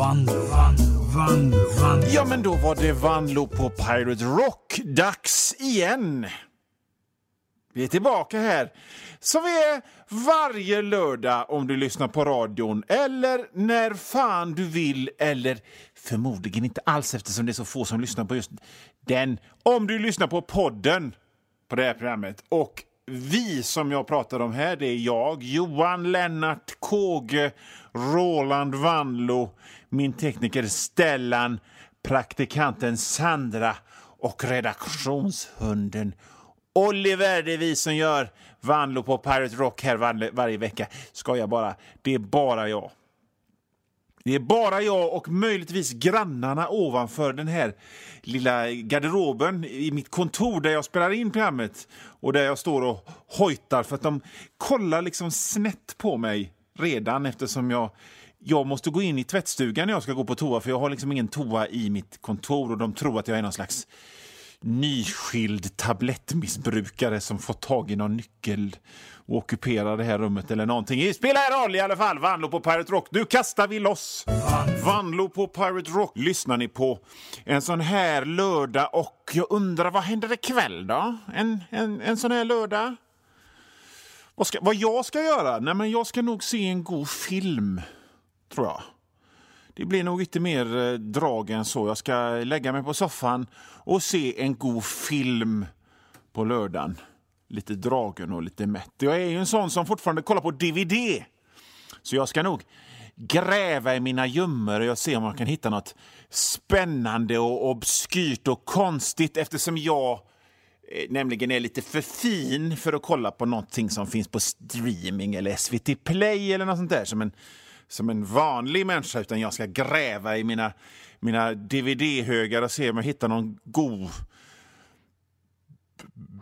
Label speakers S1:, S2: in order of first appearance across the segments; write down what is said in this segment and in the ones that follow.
S1: Vanlo, Vanlo, Vanlo, Vanlo.
S2: Ja, men då var det Vanlo på Pirate Rock. Dags igen! Vi är tillbaka här, som vi är varje lördag om du lyssnar på radion eller när fan du vill eller förmodligen inte alls eftersom det är så få som lyssnar på just den. Om du lyssnar på podden på det här programmet. Och vi som jag pratar om här, det är jag, Johan Lennart Kåge, Roland Vanlo, min tekniker Stellan, praktikanten Sandra och redaktionshunden Oliver. Det är vi som gör Vanlo på Pirate Rock här var varje vecka. Ska jag bara. Det är bara jag. Det är bara jag och möjligtvis grannarna ovanför den här lilla garderoben i mitt kontor där jag spelar in programmet och där jag står och hojtar för att de kollar liksom snett på mig redan eftersom jag jag måste gå in i tvättstugan när jag ska gå på toa för jag har liksom ingen toa i mitt kontor och de tror att jag är någon slags nyskild tablettmissbrukare som fått tag i någon nyckel och ockuperar det här rummet eller någonting. Det spelar roll i alla fall. Vanlo på Pirate Rock. Nu kastar vi loss! Vanlo på Pirate Rock lyssnar ni på en sån här lördag och jag undrar vad händer ikväll då? En, en, en sån här lördag? Vad, ska, vad jag ska göra? Nej, men jag ska nog se en god film, tror jag. Det blir nog inte mer eh, drag än så. Jag ska lägga mig på soffan och se en god film på lördagen. Lite dragen och lite mätt. Jag är ju en sån som fortfarande kollar på DVD. Så jag ska nog gräva i mina gömmor och se om jag kan hitta något spännande och obskyrt och konstigt eftersom jag eh, nämligen är lite för fin för att kolla på någonting som finns på streaming eller SVT Play eller något sånt där som en som en vanlig människa utan jag ska gräva i mina, mina DVD-högar och se om jag hittar någon god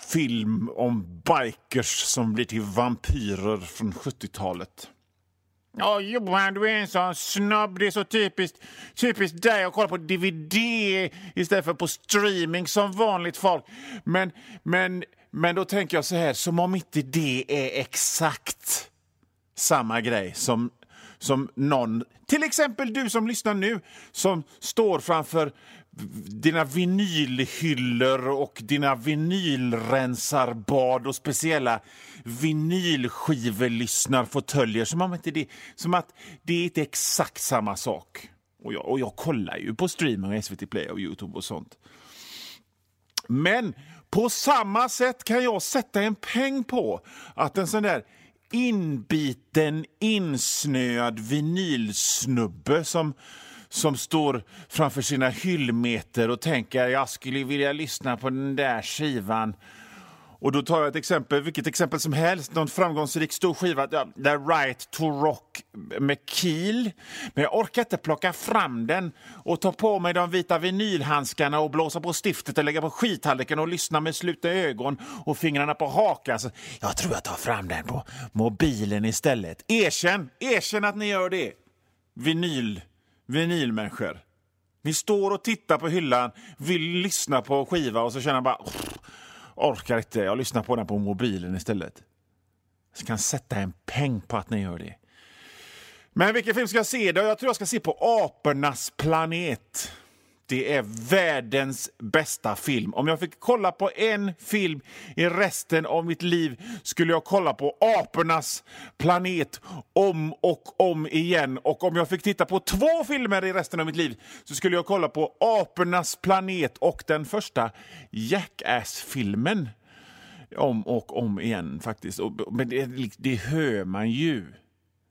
S2: film om bikers som blir till vampyrer från 70-talet. Ja, Johan, du är en sån snobb, Det är så typiskt, typiskt dig att kolla på DVD istället för på streaming som vanligt folk. Men, men, men då tänker jag så här, som om inte det är exakt samma grej som som någon, till exempel du som lyssnar nu, som står framför dina vinylhyllor och dina vinylrensarbad och speciella vinylskivelyssnarfåtöljer som, om inte det, som att det är inte exakt samma sak. Och jag, och jag kollar ju på streaming, SVT Play och Youtube och sånt. Men på samma sätt kan jag sätta en peng på att en sån där inbiten, insnöad vinylsnubbe som, som står framför sina hyllmeter och tänker jag skulle vilja lyssna på den där skivan och då tar jag ett exempel, vilket exempel som helst, någon framgångsrik stor skiva, ja, The Right to Rock med Keel. Men jag orkar inte plocka fram den och ta på mig de vita vinylhandskarna och blåsa på stiftet och lägga på skithallriken och lyssna med slutna ögon och fingrarna på hakan. Alltså, jag tror jag tar fram den på mobilen istället. Erkänn, erkänn att ni gör det. Vinyl, vinylmänniskor. Ni står och tittar på hyllan, vill lyssna på skiva och så känner bara orkar inte. Jag lyssnar på den på mobilen istället. Jag kan sätta en peng på att ni gör det. Men vilken film ska jag se då? Jag tror jag ska se på Apornas planet. Det är världens bästa film. Om jag fick kolla på en film i resten av mitt liv skulle jag kolla på Apornas planet om och om igen. Och om jag fick titta på två filmer i resten av mitt liv så skulle jag kolla på Apornas planet och den första Jackass-filmen om och om igen faktiskt. Men det, det hör man ju.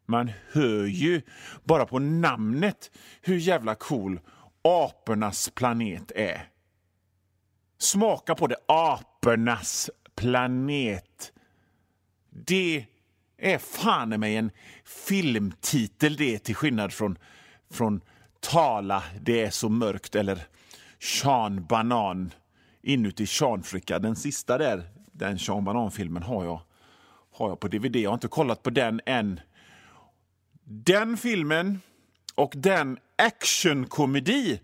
S2: Man hör ju bara på namnet hur jävla cool apornas planet är. Smaka på det. Apornas planet. Det är fan mig en filmtitel det till skillnad från, från Tala, det är så mörkt eller Sean Banan inuti Seanfricka. Den sista där, den Sean Banan-filmen har jag, har jag på DVD. Jag har inte kollat på den än. Den filmen och den actionkomedi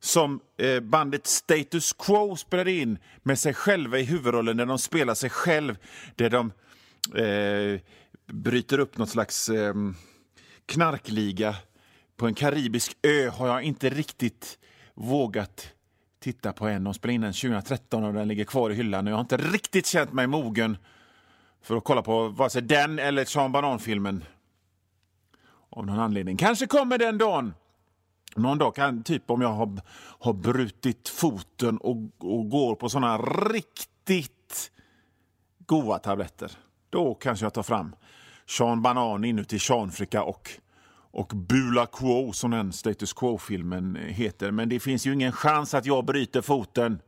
S2: som eh, bandet Status Quo spelade in med sig själva i huvudrollen, där de spelar sig själv, där de eh, bryter upp något slags eh, knarkliga på en karibisk ö har jag inte riktigt vågat titta på än. De spelade in den 2013 och den ligger kvar i hyllan. Jag har inte riktigt känt mig mogen för att kolla på vare sig den eller Sean Banan-filmen. Av någon anledning. Kanske kommer den dagen. Någon dag, kan, typ om jag har, har brutit foten och, och går på såna riktigt goda tabletter. Då kanske jag tar fram Sean Banan inuti Seanfrika och, och Bula Quo som den Status Quo-filmen heter. Men det finns ju ingen chans att jag bryter foten.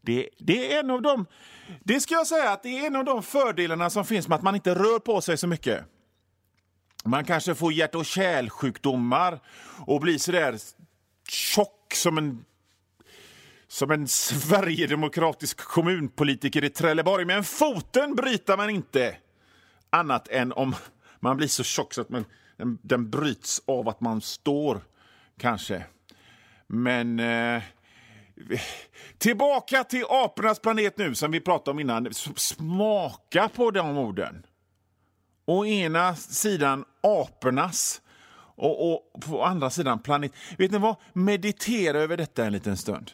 S2: Det, det, är en av de, det ska jag säga att det är en av de fördelarna som finns med att man inte rör på sig så mycket. Man kanske får hjärt och kärlsjukdomar och blir så där tjock som en som en sverigedemokratisk kommunpolitiker i Trelleborg. Men foten bryter man inte. Annat än om man blir så tjock så att man, den, den bryts av att man står, kanske. Men... Eh, tillbaka till apornas planet nu, som vi pratade om innan. Smaka på de orden. Å ena sidan apornas och, och på andra sidan planet. Vet ni vad? Meditera över detta en liten stund.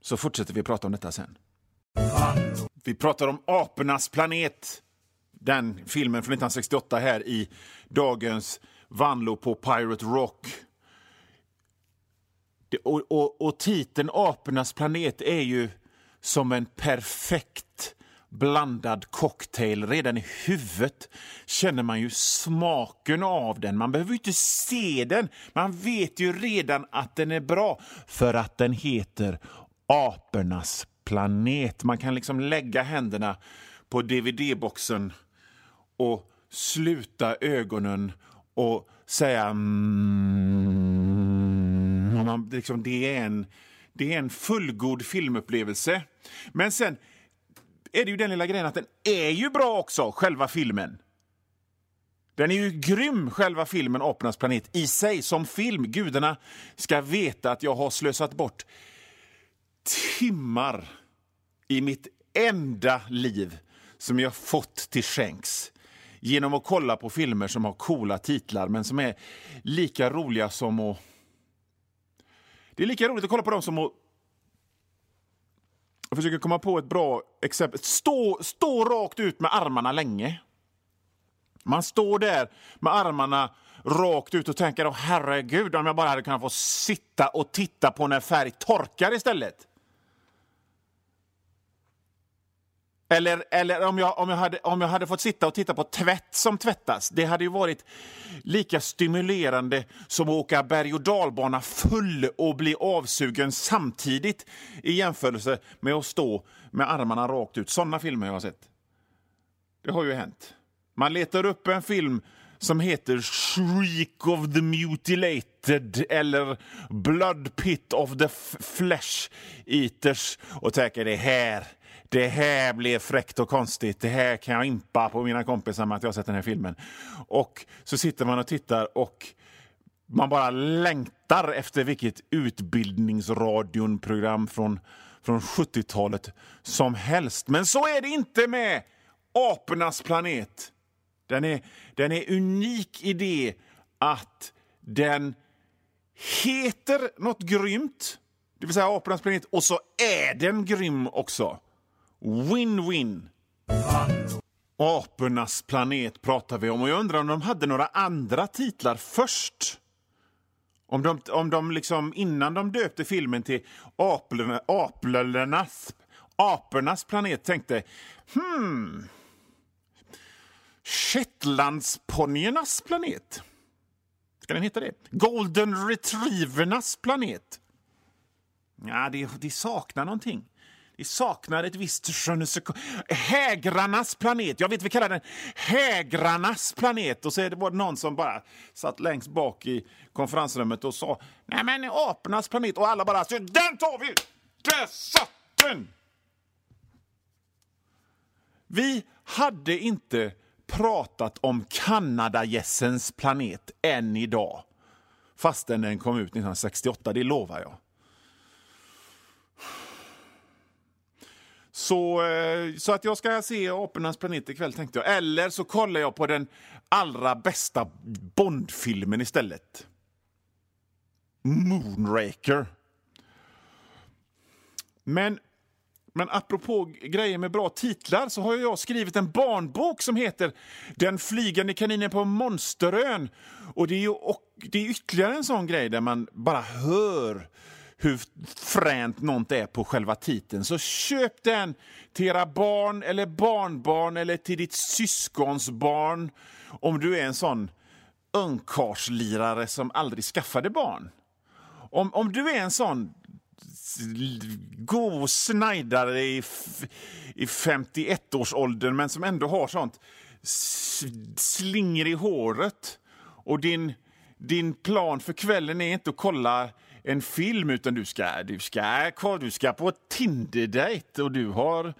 S2: Så fortsätter vi prata om detta sen. Vi pratar om apornas planet. Den filmen från 1968 här i dagens Vanlo på Pirate Rock. Det, och, och, och titeln Apornas planet är ju som en perfekt blandad cocktail. Redan i huvudet känner man ju smaken av den. Man behöver inte se den. Man vet ju redan att den är bra för att den heter Apornas planet. Man kan liksom lägga händerna på dvd-boxen och sluta ögonen och säga mm, man, liksom, det, är en, det är en fullgod filmupplevelse. Men sen är det ju den lilla grejen att den är ju bra också, själva filmen. Den är ju grym, själva filmen Apornas planet, i sig som film. Gudarna ska veta att jag har slösat bort timmar i mitt enda liv som jag fått till skänks genom att kolla på filmer som har coola titlar men som är lika roliga som att... Det är lika roligt att kolla på dem som att jag försöker komma på ett bra exempel. Stå, stå rakt ut med armarna länge. Man står där med armarna rakt ut och tänker oh, herregud om jag bara hade kunnat få sitta och titta på när färg torkar istället. Eller, eller om, jag, om, jag hade, om jag hade fått sitta och titta på tvätt som tvättas. Det hade ju varit lika stimulerande som att åka berg och dalbana full och bli avsugen samtidigt i jämförelse med att stå med armarna rakt ut. Såna filmer jag har sett. Det har ju hänt. Man letar upp en film som heter Shriek of the Mutilated eller Blood Pit of the Flesh Eaters och tänker det här det här blev fräckt och konstigt. Det här kan jag impa på mina kompisar med att jag har sett den här filmen. Och så sitter man och tittar och man bara längtar efter vilket utbildningsradionprogram från, från 70-talet som helst. Men så är det inte med Apornas planet. Den är, den är unik i det att den heter något grymt, det vill säga Apornas planet, och så är den grym också. Win-win. Apornas planet pratar vi om och jag undrar om de hade några andra titlar först. Om de, om de liksom innan de döpte filmen till Aplorna, Aplornas, Apornas planet tänkte hmm, Shetlandsponnyernas planet. Ska den heta det? Golden Retrievernas planet. Ja, det, det saknar någonting. Vi saknar ett visst Hägrarnas planet. Jag vet, vi kallar den Hägrarnas planet. Och så är det var någon som bara satt längst bak i konferensrummet och sa Nej men apornas planet. Och alla bara Den tar vi! Där satt den! Vi hade inte pratat om Kanadagässens planet än idag fastän den kom ut 1968, det lovar jag. Så, eh, så att jag ska se Apornas planet ikväll tänkte jag. Eller så kollar jag på den allra bästa Bondfilmen istället. Moonraker. Men, men apropå grejer med bra titlar så har jag skrivit en barnbok som heter Den flygande kaninen på Monsterön. Och det är, ju, och det är ytterligare en sån grej där man bara hör hur fränt något är på själva titeln. Så köp den till era barn eller barnbarn eller till ditt syskons barn om du är en sån ungkarlslirare som aldrig skaffade barn. Om, om du är en sån god snajdare i, i 51-årsåldern men som ändå har sånt slinger i håret och din, din plan för kvällen är inte att kolla en film utan du ska, du ska, du ska på Tinder-dejt och du har,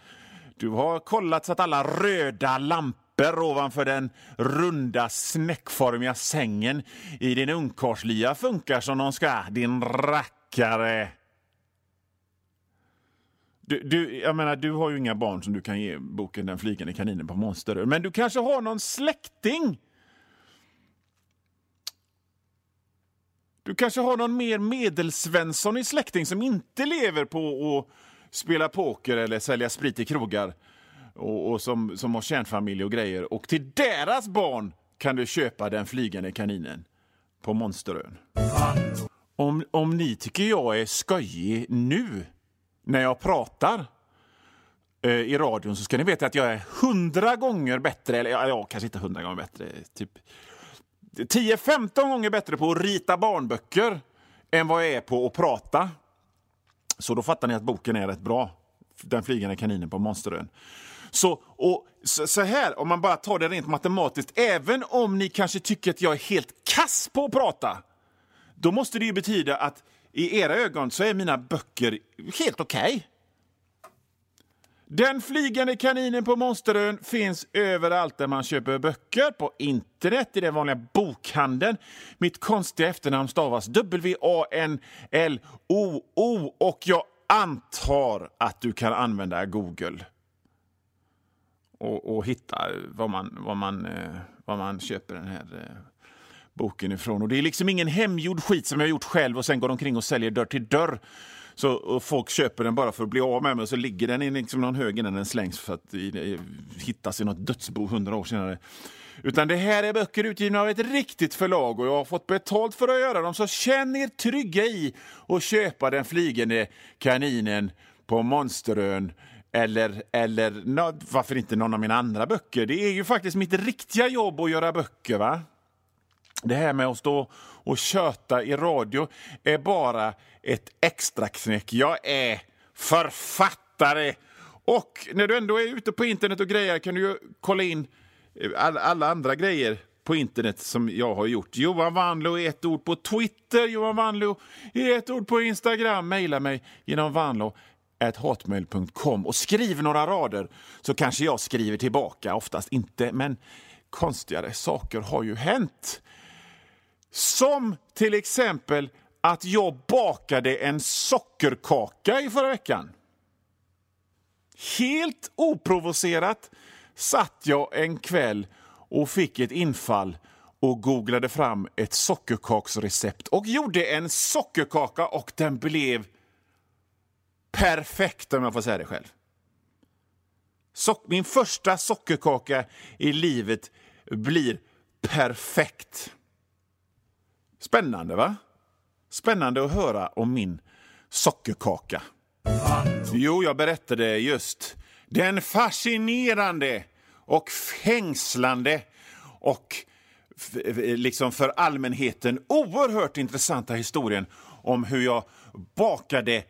S2: du har kollat så att alla röda lampor ovanför den runda snäckformiga sängen i din ungkarlslya funkar som de ska, din rackare. Du, du, jag menar, du har ju inga barn som du kan ge boken Den flygande kaninen på monster. Men du kanske har någon släkting? Du kanske har någon mer medelsvensson i släkting som inte lever på att spela poker eller sälja sprit i krogar och, och som, som har kärnfamilj och grejer. Och till deras barn kan du köpa Den flygande kaninen på Monsterön. Om, om ni tycker jag är skojig nu när jag pratar eh, i radion så ska ni veta att jag är hundra gånger bättre, eller ja, kanske inte hundra gånger bättre, typ 10-15 gånger bättre på att rita barnböcker än vad jag är på att prata. Så då fattar ni att boken är rätt bra. Den flygande kaninen på Monsterön. Så, och, så, så, här, om man bara tar det rent matematiskt, även om ni kanske tycker att jag är helt kass på att prata, då måste det ju betyda att i era ögon så är mina böcker helt okej. Okay. Den flygande kaninen på Monsterön finns överallt där man köper böcker. På internet, i den vanliga bokhandeln. Mitt konstiga efternamn stavas W-A-N-L-O-O och jag antar att du kan använda Google och, och hitta var man, var, man, eh, var man köper den här eh, boken ifrån. Och Det är liksom ingen hemgjord skit som jag gjort själv och sen går omkring och säljer dörr till dörr. Så folk köper den bara för att bli av med mig och så ligger den i liksom någon hög innan den slängs för att hittas i något dödsbo hundra år senare. Utan det här är böcker utgivna av ett riktigt förlag och jag har fått betalt för att göra dem. Så känn er trygga i att köpa Den flygande kaninen på Monsterön eller, eller no, varför inte någon av mina andra böcker. Det är ju faktiskt mitt riktiga jobb att göra böcker. va? Det här med att stå och köta i radio är bara ett extraknäck. Jag är författare! Och när du ändå är ute på internet och grejer kan du ju kolla in eh, alla andra grejer på internet som jag har gjort. Johan Wanlo är ett ord på Twitter, Johan Wanlo är ett ord på Instagram. Maila mig genom vanlo hotmail.com och skriv några rader så kanske jag skriver tillbaka, oftast inte, men konstigare saker har ju hänt. Som till exempel att jag bakade en sockerkaka i förra veckan. Helt oprovocerat satt jag en kväll och fick ett infall och googlade fram ett sockerkaksrecept och gjorde en sockerkaka och den blev perfekt om jag får säga det själv. So min första sockerkaka i livet blir perfekt. Spännande, va? Spännande att höra om min sockerkaka. Jo, jag berättade just den fascinerande och fängslande och liksom för allmänheten oerhört intressanta historien om hur jag bakade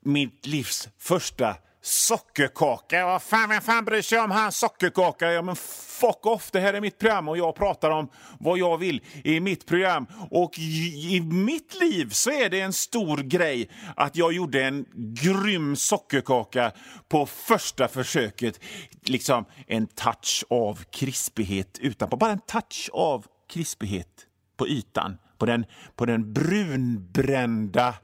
S2: mitt livs första sockerkaka. Vad fan, vem fan bryr sig om hans sockerkaka? Ja, men fuck off, det här är mitt program och jag pratar om vad jag vill i mitt program. Och i, i mitt liv så är det en stor grej att jag gjorde en grym sockerkaka på första försöket. Liksom en touch av krispighet utanpå, bara en touch av krispighet på ytan. På den, på den brunbrända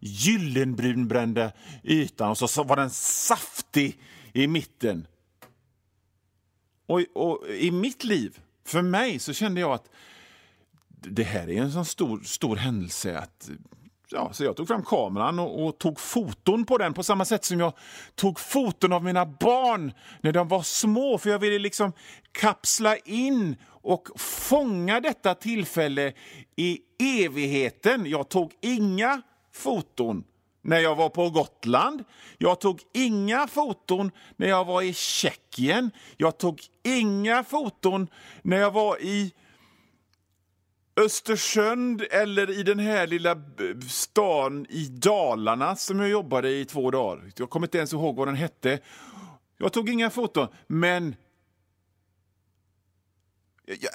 S2: gyllenbrunbrända ytan och så var den saftig i mitten. Och, och, i mitt liv, för mig, så kände jag att det här är en sån stor, stor händelse att Ja, så jag tog fram kameran och, och, tog foton på den på samma sätt som jag tog foton av mina barn när de var små. För jag ville liksom kapsla in och fånga detta tillfälle i evigheten. Jag tog inga foton när jag var på Gotland. Jag tog inga foton när jag var i Tjeckien. Jag tog inga foton när jag var i Östersund eller i den här lilla eh, stan i Dalarna som jag jobbade i två dagar. Jag kommer inte ens ihåg vad den hette. Jag tog inga foton, men...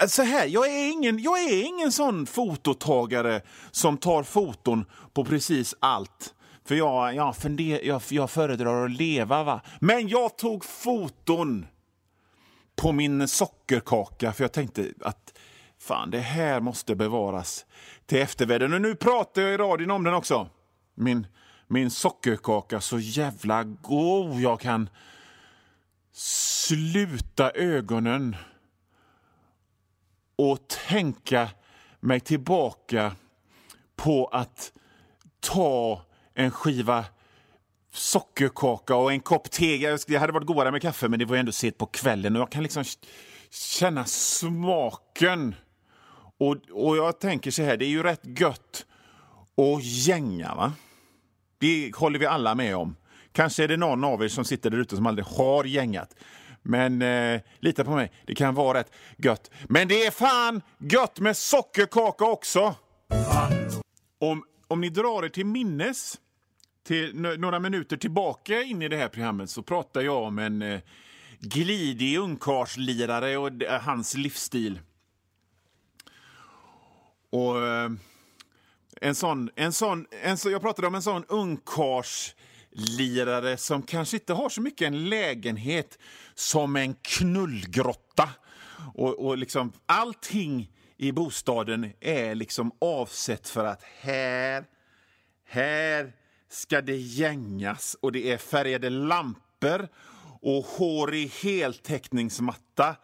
S2: Så här, jag är, ingen, jag är ingen sån fototagare som tar foton på precis allt. För jag, jag, funder, jag, jag föredrar att leva, va. Men jag tog foton på min sockerkaka, för jag tänkte att fan, det här måste bevaras till eftervärlden. Och nu pratar jag i radion om den också. Min, min sockerkaka, så jävla god jag kan sluta ögonen och tänka mig tillbaka på att ta en skiva sockerkaka och en kopp te. Det hade varit godare med kaffe, men det var ändå sent på kvällen och jag kan liksom känna smaken. Och, och jag tänker så här, det är ju rätt gött att gänga, va? Det håller vi alla med om. Kanske är det någon av er som sitter där ute som aldrig har gängat. Men eh, lita på mig, det kan vara rätt gött. Men det är fan gött med sockerkaka också! Om, om ni drar er till minnes till några minuter tillbaka in i det här programmet så pratar jag om en eh, glidig ungkarlslirare och hans livsstil. Och eh, en sån, en sån, en så, jag pratade om en sån ungkarlslirare som kanske inte har så mycket en lägenhet som en knullgrotta. Och, och liksom allting i bostaden är liksom avsett för att här, här ska det gängas och det är färgade lampor och hårig heltäckningsmatta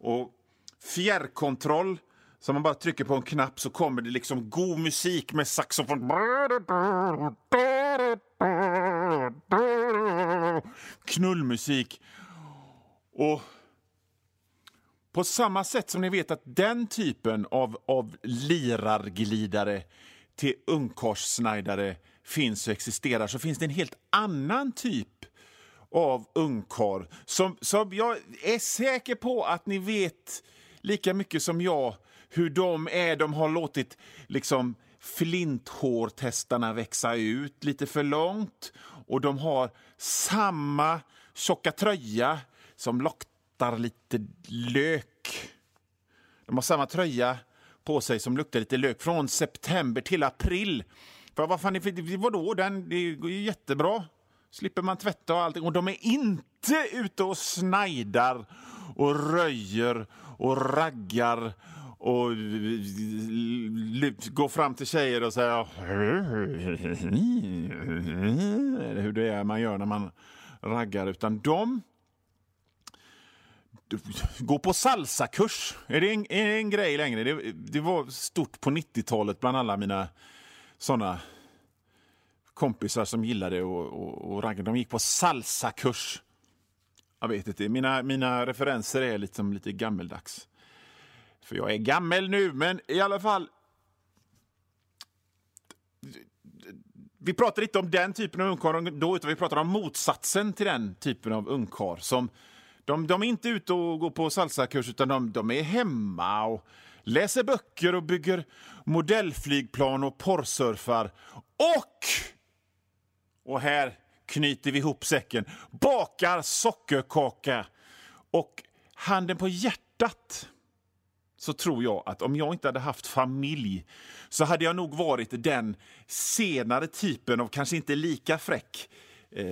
S2: och fjärrkontroll. Så man bara trycker på en knapp så kommer det liksom god musik med saxofon. Knullmusik. Och på samma sätt som ni vet att den typen av, av lirarglidare till ungkarlssnajdare finns och existerar så finns det en helt annan typ av ungkar som, som jag är säker på att ni vet lika mycket som jag hur de är. De har låtit liksom flinthårtestarna växa ut lite för långt och de har samma tjocka tröja som luktar lite lök. De har samma tröja på sig som luktar lite lök från september till april. För vad fan, vadå? Den, det går ju jättebra. Slipper man tvätta och allting. Och de är inte ute och snajdar och röjer och raggar och går fram till tjejer och säger hur det är man gör när man raggar. Utan de går på salsakurs. Är det en, är det en grej längre? Det, det var stort på 90-talet bland alla mina såna kompisar som gillade och, och, och ragga. De gick på salsakurs. Jag vet inte, mina, mina referenser är liksom lite gammeldags. För jag är gammal nu, men i alla fall. Vi pratar inte om den typen av ungkarl då, utan vi pratar om motsatsen till den typen av ungkarl. Som, de, de är inte ute och går på salsakurs, utan de, de är hemma och läser böcker och bygger modellflygplan och porrsurfar. Och, och här knyter vi ihop säcken, bakar sockerkaka. Och handen på hjärtat så tror jag att om jag inte hade haft familj så hade jag nog varit den senare typen av, kanske inte lika fräck, eh,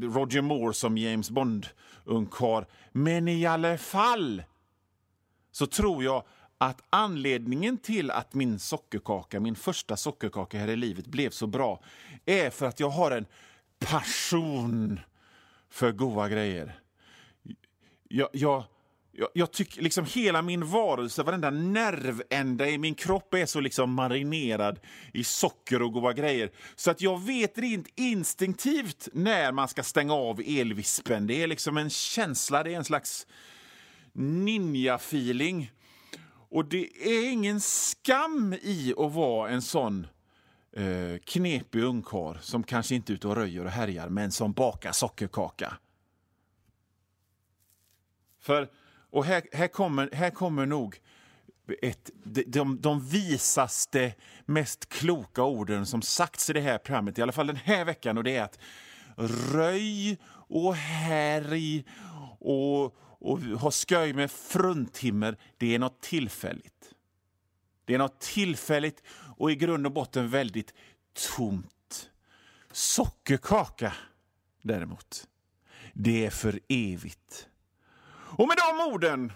S2: Roger Moore som James Bond-ungkarl. Men i alla fall så tror jag att anledningen till att min sockerkaka, min första sockerkaka här i livet blev så bra är för att jag har en passion för goda grejer. Jag, jag, jag, jag tycker liksom hela min varelse, varenda nervända i min kropp är så liksom marinerad i socker och goda grejer. Så att jag vet rent instinktivt när man ska stänga av elvispen. Det är liksom en känsla, det är en slags ninja-feeling. Och det är ingen skam i att vara en sån eh, knepig ungkarl som kanske inte är ute och röjer och härjar, men som bakar sockerkaka. För, och här, här, kommer, här kommer nog ett, de, de, de visaste, mest kloka orden som sagts i det här programmet, i alla fall den här veckan, och det är att röj och härj och, och ha sköj med fruntimmer, det är något tillfälligt. Det är något tillfälligt och i grund och botten väldigt tomt. Sockerkaka, däremot, det är för evigt. Och med de orden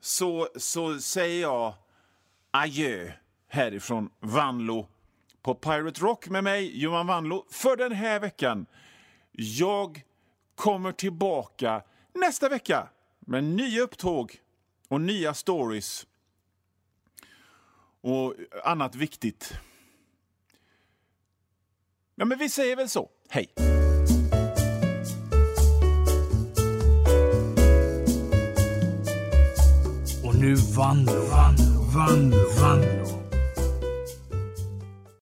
S2: så, så säger jag adjö härifrån Vanlo på Pirate Rock med mig, Johan Vanlo, för den här veckan. Jag kommer tillbaka nästa vecka med nya upptåg och nya stories och annat viktigt. Ja, men vi säger väl så. Hej!
S1: Nu vann, vann, vann, vann.